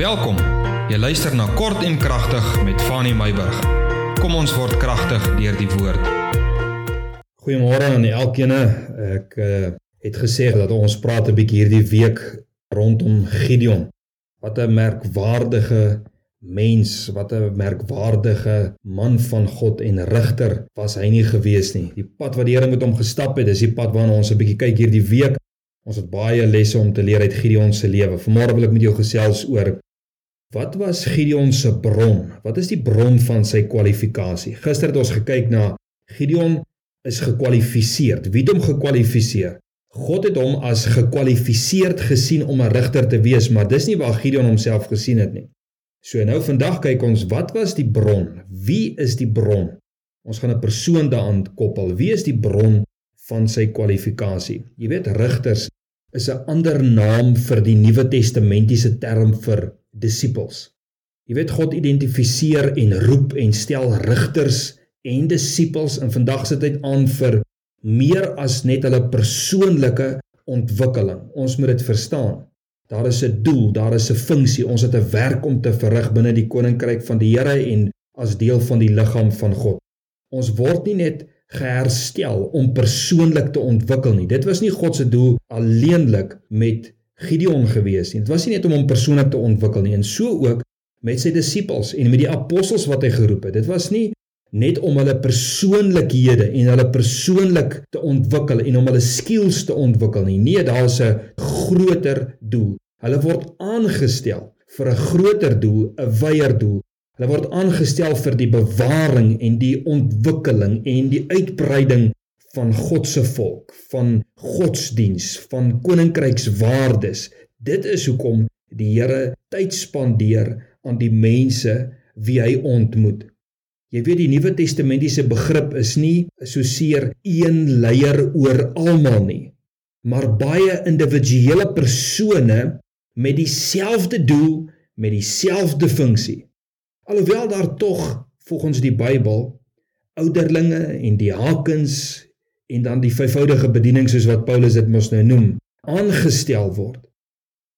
Welkom. Jy luister na Kort en Kragtig met Fanny Meyburg. Kom ons word kragtig deur die woord. Goeiemôre aan elkeen. Ek uh, het gesê dat ons praat 'n bietjie hierdie week rondom Gideon. Wat 'n merkwaardige mens, wat 'n merkwaardige man van God en rigter was hy nie gewees nie. Die pad wat die Here met hom gestap het, is die pad waarna ons 'n bietjie kyk hierdie week. Ons het baie lesse om te leer uit Gideon se lewe. Vanmôre wil ek met jou gesels oor Wat was Gideon se bron? Wat is die bron van sy kwalifikasie? Gister het ons gekyk na Gideon is gekwalifiseer. Wie het hom gekwalifiseer? God het hom as gekwalifiseerd gesien om 'n regter te wees, maar dis nie waar Gideon homself gesien het nie. So nou vandag kyk ons wat was die bron? Wie is die bron? Ons gaan 'n persoon daaraan koppel. Wie is die bron van sy kwalifikasie? Jy weet regters is 'n ander naam vir die Nuwe Testamentiese term vir disippels. Jy weet God identifiseer en roep en stel rigters en disippels in vandag se tyd aan vir meer as net hulle persoonlike ontwikkeling. Ons moet dit verstaan. Daar is 'n doel, daar is 'n funksie. Ons het 'n werk om te verrig binne die koninkryk van die Here en as deel van die liggaam van God. Ons word nie net geherstel om persoonlik te ontwikkel nie. Dit was nie God se doel alleenlik met Gideon gewees nie. Dit was nie net om hom persoonlik te ontwikkel nie, en so ook met sy disippels en met die apostels wat hy geroep het. Dit was nie net om hulle persoonlikhede en hulle persoonlik te ontwikkel en om hulle skills te ontwikkel nie. Nee, daar's 'n groter doel. Hulle word aangestel vir 'n groter doel, 'n wyeer doel. Hulle word aangestel vir die bewaring en die ontwikkeling en die uitbreiding van God se volk, van godsdiens, van koninkrykswaardes. Dit is hoekom die Here tyd spandeer aan die mense wie hy ontmoet. Jy weet die Nuwe Testamentiese begrip is nie soseer een leier oor almal nie, maar baie individuele persone met dieselfde doel, met dieselfde funksie. Alhoewel daar tog volgens die Bybel ouderlinge en diakens en dan die vyfvoudige bediening soos wat Paulus dit mos nou noem, aangestel word.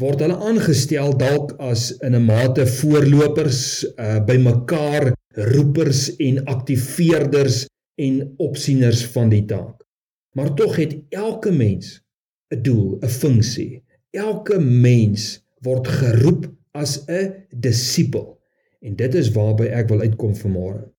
Word hulle aangestel dalk as in 'n mate voorlopers uh, by mekaar roepers en aktiveerders en opsieners van die taak. Maar tog het elke mens 'n doel, 'n funksie. Elke mens word geroep as 'n disipel. En dit is waarby ek wil uitkom vanmôre.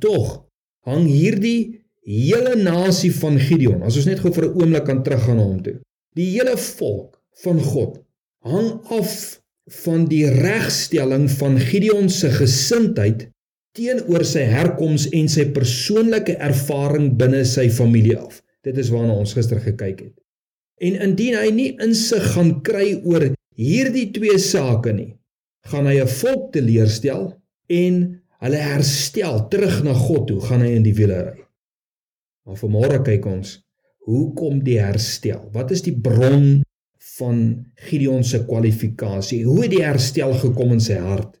Tog hang hierdie hele nasie van Gideon, as ons net gou vir 'n oomblik kan teruggaan na hom toe. Die hele volk van God hang af van die regstelling van Gideon se gesindheid teenoor sy herkoms en sy persoonlike ervaring binne sy familie af. Dit is waarna ons gister gekyk het. En indien hy nie insig gaan kry oor hierdie twee sake nie, gaan hy 'n volk teleurstel en hulle herstel terug na God toe, gaan hy in die wiele ry. Maar vanmôre kyk ons, hoe kom die herstel? Wat is die bron van Gideon se kwalifikasie? Hoe het die herstel gekom in sy hart?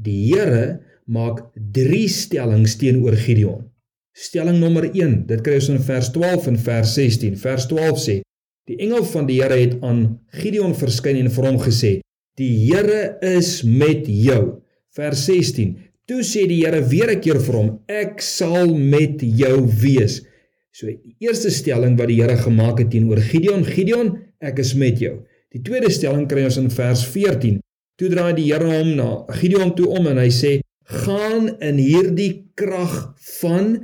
Die Here maak 3 stellings teenoor Gideon. Stelling nommer 1, dit kry ons in vers 12 en vers 16. Vers 12 sê: Die engel van die Here het aan Gideon verskyn en vir hom gesê: "Die Here is met jou." Vers 16: Toe sê die Here weer 'n keer vir hom: "Ek sal met jou wees." So die eerste stelling wat die Here gemaak het teenoor Gideon, Gideon, ek is met jou. Die tweede stelling kry ons in vers 14. Toe draai die Here hom na Gideon toe om en hy sê: "Gaan in hierdie krag van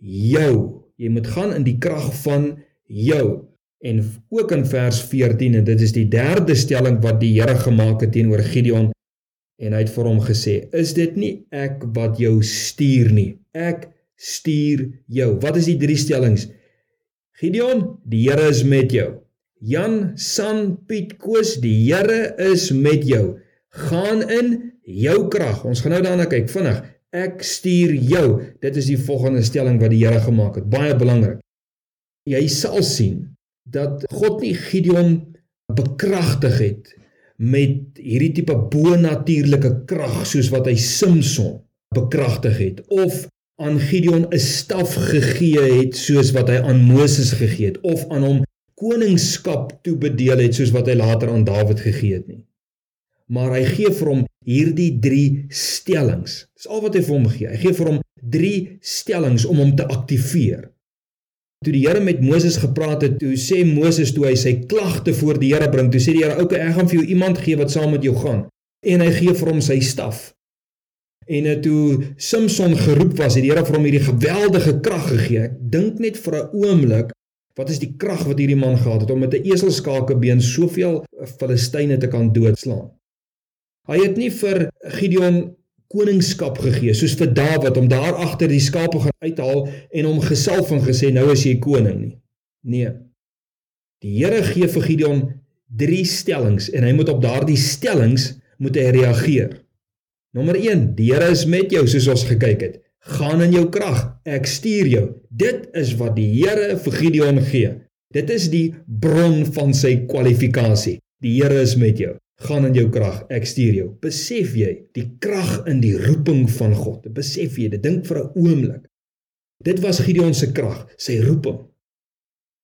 jou. Jy moet gaan in die krag van jou." En ook in vers 14 en dit is die derde stelling wat die Here gemaak het teenoor Gideon en hy het vir hom gesê: "Is dit nie ek wat jou stuur nie? Ek stuur jou. Wat is die drie stellings? Gideon, die Here is met jou. Jan, San, Piet, Koos, die Here is met jou. Gaan in jou krag. Ons gaan nou daarna kyk vinnig. Ek stuur jou. Dit is die volgende stelling wat die Here gemaak het. Baie belangrik. Jy sal sien dat God nie Gideon bekragtig het met hierdie tipe bo-natuurlike krag soos wat hy Samson bekragtig het of aan Gideon 'n staf gegee het soos wat hy aan Moses gegee het of aan hom koningskap toebedeel het soos wat hy later aan Dawid gegee het nie. maar hy gee vir hom hierdie 3 stellings. Dis al wat hy vir hom gee. Hy gee vir hom 3 stellings om hom te aktiveer. Toe die Here met Moses gepraat het, toe sê Moses toe hy sy klagte voor die Here bring, toe sê die Here: "Oké, ek gaan vir jou iemand gee wat saam met jou gaan." En hy gee vir hom sy staf. En uh, toe Samson geroep was, het die Here vir hom hierdie geweldige krag gegee. Ek dink net vir 'n oomblik, wat is die krag wat hierdie man gehad het om met 'n eselskakebeen soveel Filistyne te kan doodslaan? Hy het nie vir Gideon koningskap gegee soos vir Dawid om daar agter die skape gaan uithaal en hom gesalf en gesê nou is jy koning nie. Nee. Die Here gee vir Gideon drie stellings en hy moet op daardie stellings moet hy reageer. Nommer 1, die Here is met jou soos ons gekyk het. Gaan in jou krag, ek stuur jou. Dit is wat die Here vir Gideon gee. Dit is die bron van sy kwalifikasie. Die Here is met jou gaan in jou krag, ek stuur jou. Besef jy die krag in die roeping van God? Besef jy dit? Dink vir 'n oomblik. Dit was Gideon se krag, sy roeping.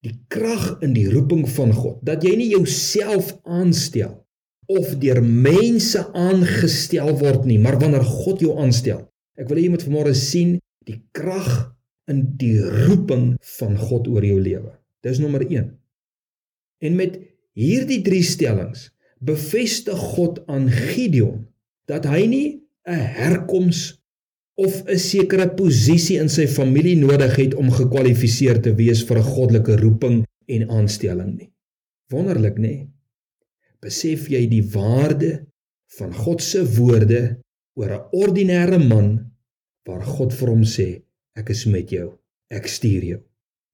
Die krag in die roeping van God, dat jy nie jouself aanstel of deur mense aangestel word nie, maar wanneer God jou aanstel. Ek wil hê jy moet vanmôre sien die krag in die roeping van God oor jou lewe. Dis nommer 1. En met hierdie drie stellings bevestig God aan Gideon dat hy nie 'n herkoms of 'n sekere posisie in sy familie nodig het om gekwalifiseer te wees vir 'n goddelike roeping en aanstelling nie. Wonderlik, nê? Besef jy die waarde van God se woorde oor 'n ordinêre man waar God vir hom sê, ek is met jou, ek stuur jou.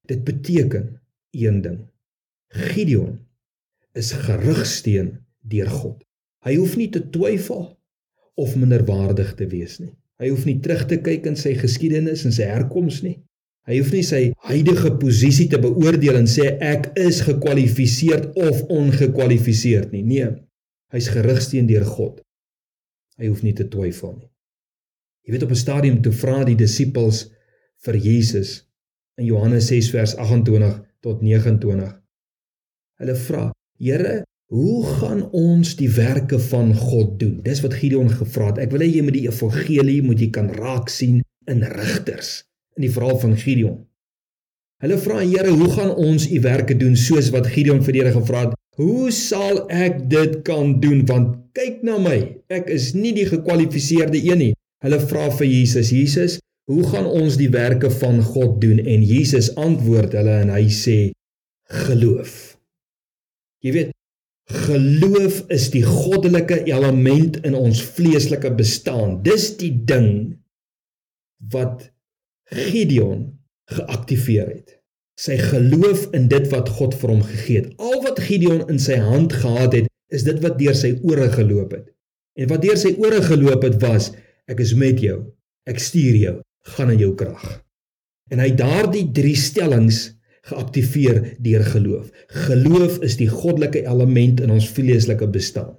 Dit beteken een ding. Gideon is gerigsteen deur God. Hy hoef nie te twyfel of minderwaardig te wees nie. Hy hoef nie terug te kyk in sy geskiedenis en sy herkoms nie. Hy hoef nie sy huidige posisie te beoordeel en sê ek is gekwalifiseerd of ongekwalifiseerd nie. Nee, hy's gerig steen deur God. Hy hoef nie te twyfel nie. Jy weet op 'n stadium toe vra die disippels vir Jesus in Johannes 6 vers 28 tot 29. Hulle vra: "Here, Hoe gaan ons die werke van God doen? Dis wat Gideon gevra het. Ek wil hê jy moet die evangelie moet jy kan raak sien in rigters in die verhaal van Gideon. Hulle vra Here, hoe gaan ons u werke doen soos wat Gideon vir die Here gevra het? Hoe sal ek dit kan doen want kyk na my, ek is nie die gekwalifiseerde een nie. Hulle vra vir Jesus, Jesus, hoe gaan ons die werke van God doen? En Jesus antwoord hulle en hy sê geloof. Jy weet, Geloof is die goddelike element in ons vleeslike bestaan. Dis die ding wat Gideon geaktiveer het. Sy geloof in dit wat God vir hom gegee het. Al wat Gideon in sy hand gehad het, is dit wat deur sy ore geloop het. En wat deur sy ore geloop het was ek is met jou. Ek stuur jou. Gaan in jou krag. En hy daardie drie stellings geaktiveer deur geloof. Geloof is die goddelike element in ons vleeslike bestaan.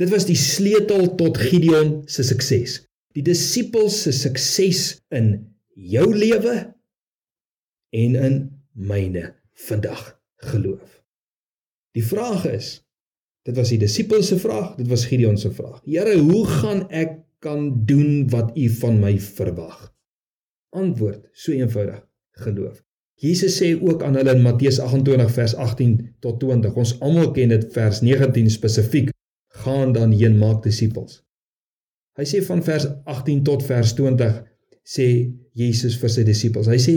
Dit was die sleutel tot Gideon se sukses. Die disippels se sukses in jou lewe en in myne vandag geloof. Die vraag is, dit was die disippels se vraag, dit was Gideon se vraag. Here, hoe gaan ek kan doen wat U van my verwag? Antwoord, so eenvoudig, geloof. Jesus sê ook aan hulle in Matteus 28 vers 18 tot 20. Ons almal ken dit vers 19 spesifiek. Gaan dan heen maak disippels. Hy sê van vers 18 tot vers 20 sê Jesus vir sy disippels. Hy sê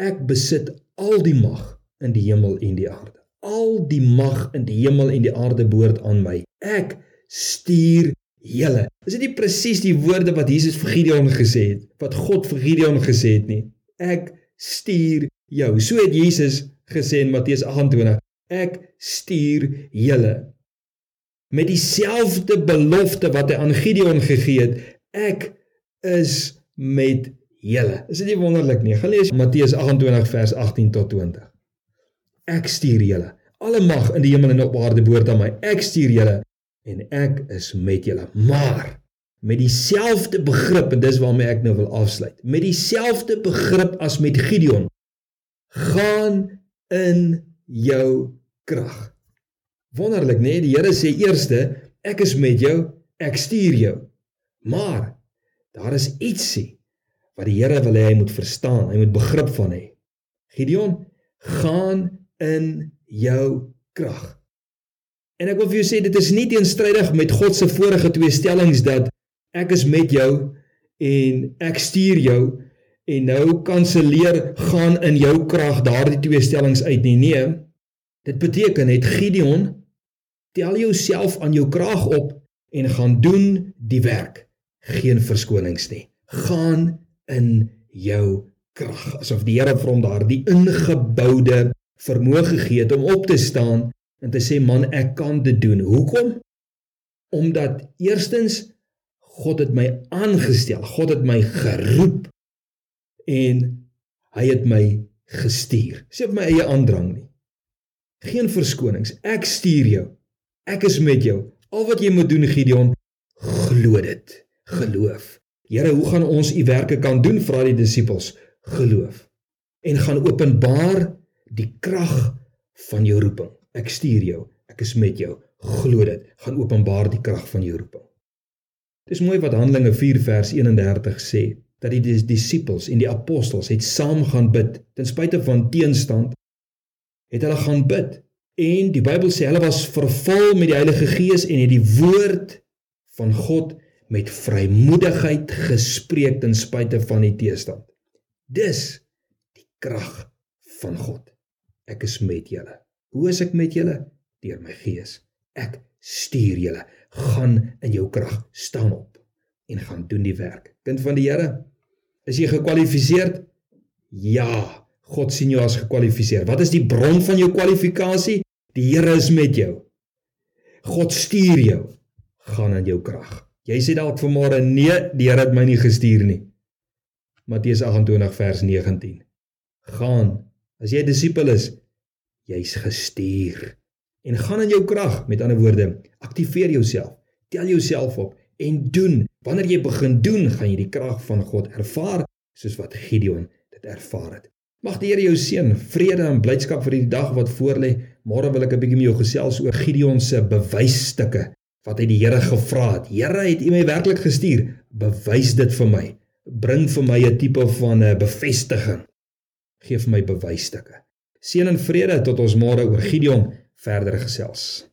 ek besit al die mag in die hemel en die aarde. Al die mag in die hemel en die aarde behoort aan my. Ek stuur julle. Is dit nie presies die woorde wat Jesus vir Gideon gesê het? Wat God vir Gideon gesê het nie? Ek stuur jou. So het Jesus gesê in Matteus 28: Ek stuur julle met dieselfde belofte wat hy aan Gideon gegee het. Ek is met julle. Is dit nie wonderlik nie? Gaan lees Matteus 28 vers 18 tot 20. Ek stuur julle. Alle mag in die hemel en op aarde behoort aan my. Ek stuur julle en ek is met julle. Maar met dieselfde begrip en dis waarmee ek nou wil afsluit. Met dieselfde begrip as met Gideon gaan in jou krag. Wonderlik, nê? Nee? Die Here sê eerste, Ek is met jou. Ek stuur jou. Maar daar is ietsie wat die Here wil hê hy moet verstaan. Hy moet begrip van hê. Gideon, gaan in jou krag. En ek wil vir jou sê dit is nie teenstrydig met God se vorige twee stellings dat ek is met jou en ek stuur jou en nou kanselleer gaan in jou krag daardie twee stellings uit nie. Nee. Dit beteken het Gideon tel jouself aan jou krag op en gaan doen die werk. Geen verskonings nie. Gaan in jou krag. Asof die Here vir hom daardie ingeboude vermoë gegee het om op te staan en te sê man, ek kan dit doen. Hoekom? Omdat eerstens God het my aangestel. God het my geroep en hy het my gestuur. Sê op my eie aandrang nie. Geen verskonings. Ek stuur jou. Ek is met jou. Al wat jy moet doen Gideon, glo dit. Geloof. Here, hoe gaan ons u werke kan doen? Vra die disippels. Geloof. En gaan openbaar die krag van jou roeping. Ek stuur jou. Ek is met jou. Glo dit. Gaan openbaar die krag van jou roeping. Dis mooi wat Handelinge 4 vers 31 sê dat die disippels en die apostels het saam gaan bid ten spyte van teenstand het hulle gaan bid en die Bybel sê hulle was vervul met die Heilige Gees en het die woord van God met vrymoedigheid gespreek ten spyte van die teestand. Dis die krag van God. Ek is met julle. Hoe is ek met julle? Deur my Gees. Ek stuur julle. Gaan in jou krag staan op en gaan doen die werk. Kind van die Here, is jy gekwalifiseer? Ja, God sien jou as gekwalifiseer. Wat is die bron van jou kwalifikasie? Die Here is met jou. God stuur jou. Gaan in jou krag. Jy sê dalk vanmôre nee, die Here het my nie gestuur nie. Matteus 28 vers 19. Gaan. As jy 'n disipel is, jy's gestuur. En gaan in jou krag, met ander woorde, aktiveer jouself. Tel jouself op en doen. Wanneer jy begin doen, gaan jy die krag van God ervaar soos wat Gideon dit ervaar het. Mag die Here jou seën, vrede en blydskap vir die dag wat voorlê. Môre wil ek 'n bietjie met jou gesels oor Gideon se bewysstukke wat hy die Here gevra het. Here, het U my werklik gestuur? Bewys dit vir my. Bring vir my 'n tipe van 'n bevestiging. Geef my bewysstukke. Seën en vrede tot ons môre oor Gideon verder gesels.